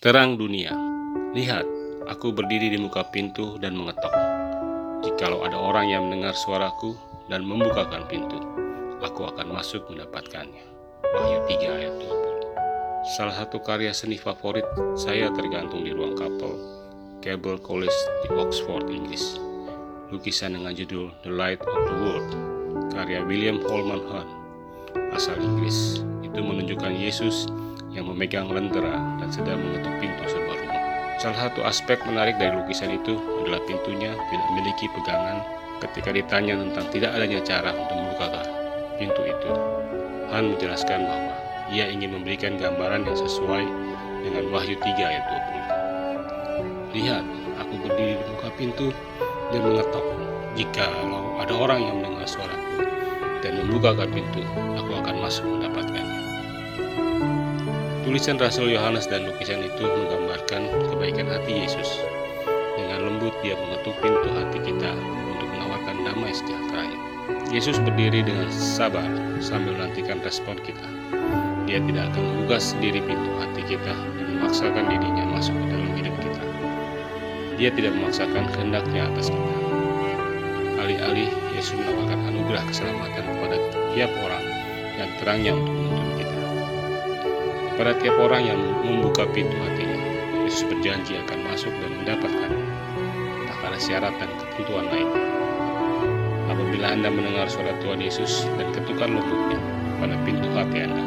Terang dunia, lihat, aku berdiri di muka pintu dan mengetok. Jikalau ada orang yang mendengar suaraku dan membukakan pintu, aku akan masuk mendapatkannya. Wahyu 3 ayat 20 Salah satu karya seni favorit saya tergantung di ruang kapel Cable College di Oxford, Inggris. Lukisan dengan judul The Light of the World, karya William Holman Hunt, asal Inggris. Itu menunjukkan Yesus yang memegang lentera dan sedang mengetuk pintu sebuah rumah. Salah satu aspek menarik dari lukisan itu adalah pintunya tidak memiliki pegangan ketika ditanya tentang tidak adanya cara untuk membuka pintu itu. Han menjelaskan bahwa ia ingin memberikan gambaran yang sesuai dengan Wahyu 3 ayat 20. Lihat, aku berdiri di muka pintu dan mengetok. Jika ada orang yang mendengar suaraku dan membukakan pintu, aku akan masuk mendapatkannya. Tulisan Rasul Yohanes dan lukisan itu menggambarkan kebaikan hati Yesus. Dengan lembut dia mengetuk pintu hati kita untuk menawarkan damai sejahteranya. Yesus berdiri dengan sabar sambil menantikan respon kita. Dia tidak akan membuka sendiri pintu hati kita dan memaksakan dirinya masuk ke dalam hidup kita. Dia tidak memaksakan kehendaknya atas kita. Alih-alih Yesus menawarkan anugerah keselamatan kepada tiap orang dan terangnya untuk menuntun Kepada tiap orang yang membuka pintu hatinya, Yesus berjanji akan masuk dan mendapatkannya. Tak ada syarat dan kebutuhan lain. Apabila Anda mendengar suara Tuhan Yesus dan ketukan lembutnya pada pintu hati Anda,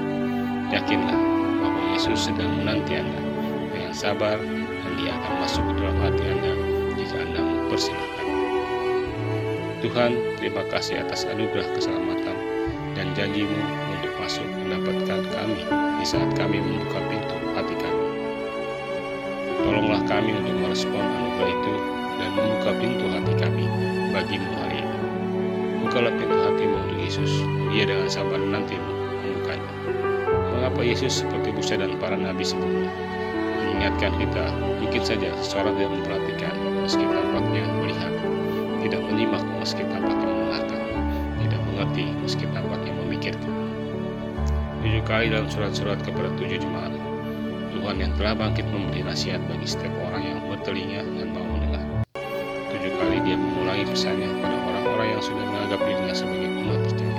yakinlah bahwa Yesus sedang menanti Anda dengan sabar dan dia akan masuk ke dalam hati Anda jika Anda mempersilahkan. Tuhan, terima kasih atas anugerah keselamatan dan janjimu masuk mendapatkan kami di saat kami membuka pintu hati kami. Tolonglah kami untuk merespon anugerah itu dan membuka pintu hati kami bagimu hari ini. Bukalah pintu hatimu untuk Yesus, dia dengan sabar menantimu membukanya. Mengapa Yesus seperti Musa dan para nabi sebelumnya? Mengingatkan kita, mungkin saja seseorang tidak memperhatikan meski tampaknya melihat, tidak menyimak meski tampaknya mendengarkan, tidak mengerti meski tampaknya tujuh kali dalam surat-surat kepada tujuh jemaat. Tuhan yang telah bangkit memberi nasihat bagi setiap orang yang bertelinga dan mau mendengar. Tujuh kali dia mengulangi pesannya pada orang-orang yang sudah menganggap dirinya sebagai umat percaya.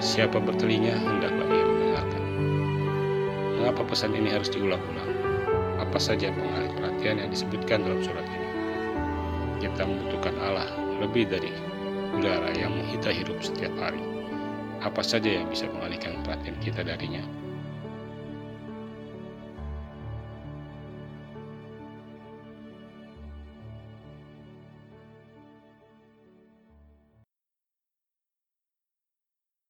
Siapa bertelinga, hendaklah ia mendengarkan. Mengapa pesan ini harus diulang-ulang? Apa saja pengalih perhatian yang disebutkan dalam surat ini? Kita membutuhkan Allah lebih dari udara yang kita hirup setiap hari apa saja yang bisa mengalihkan perhatian kita darinya.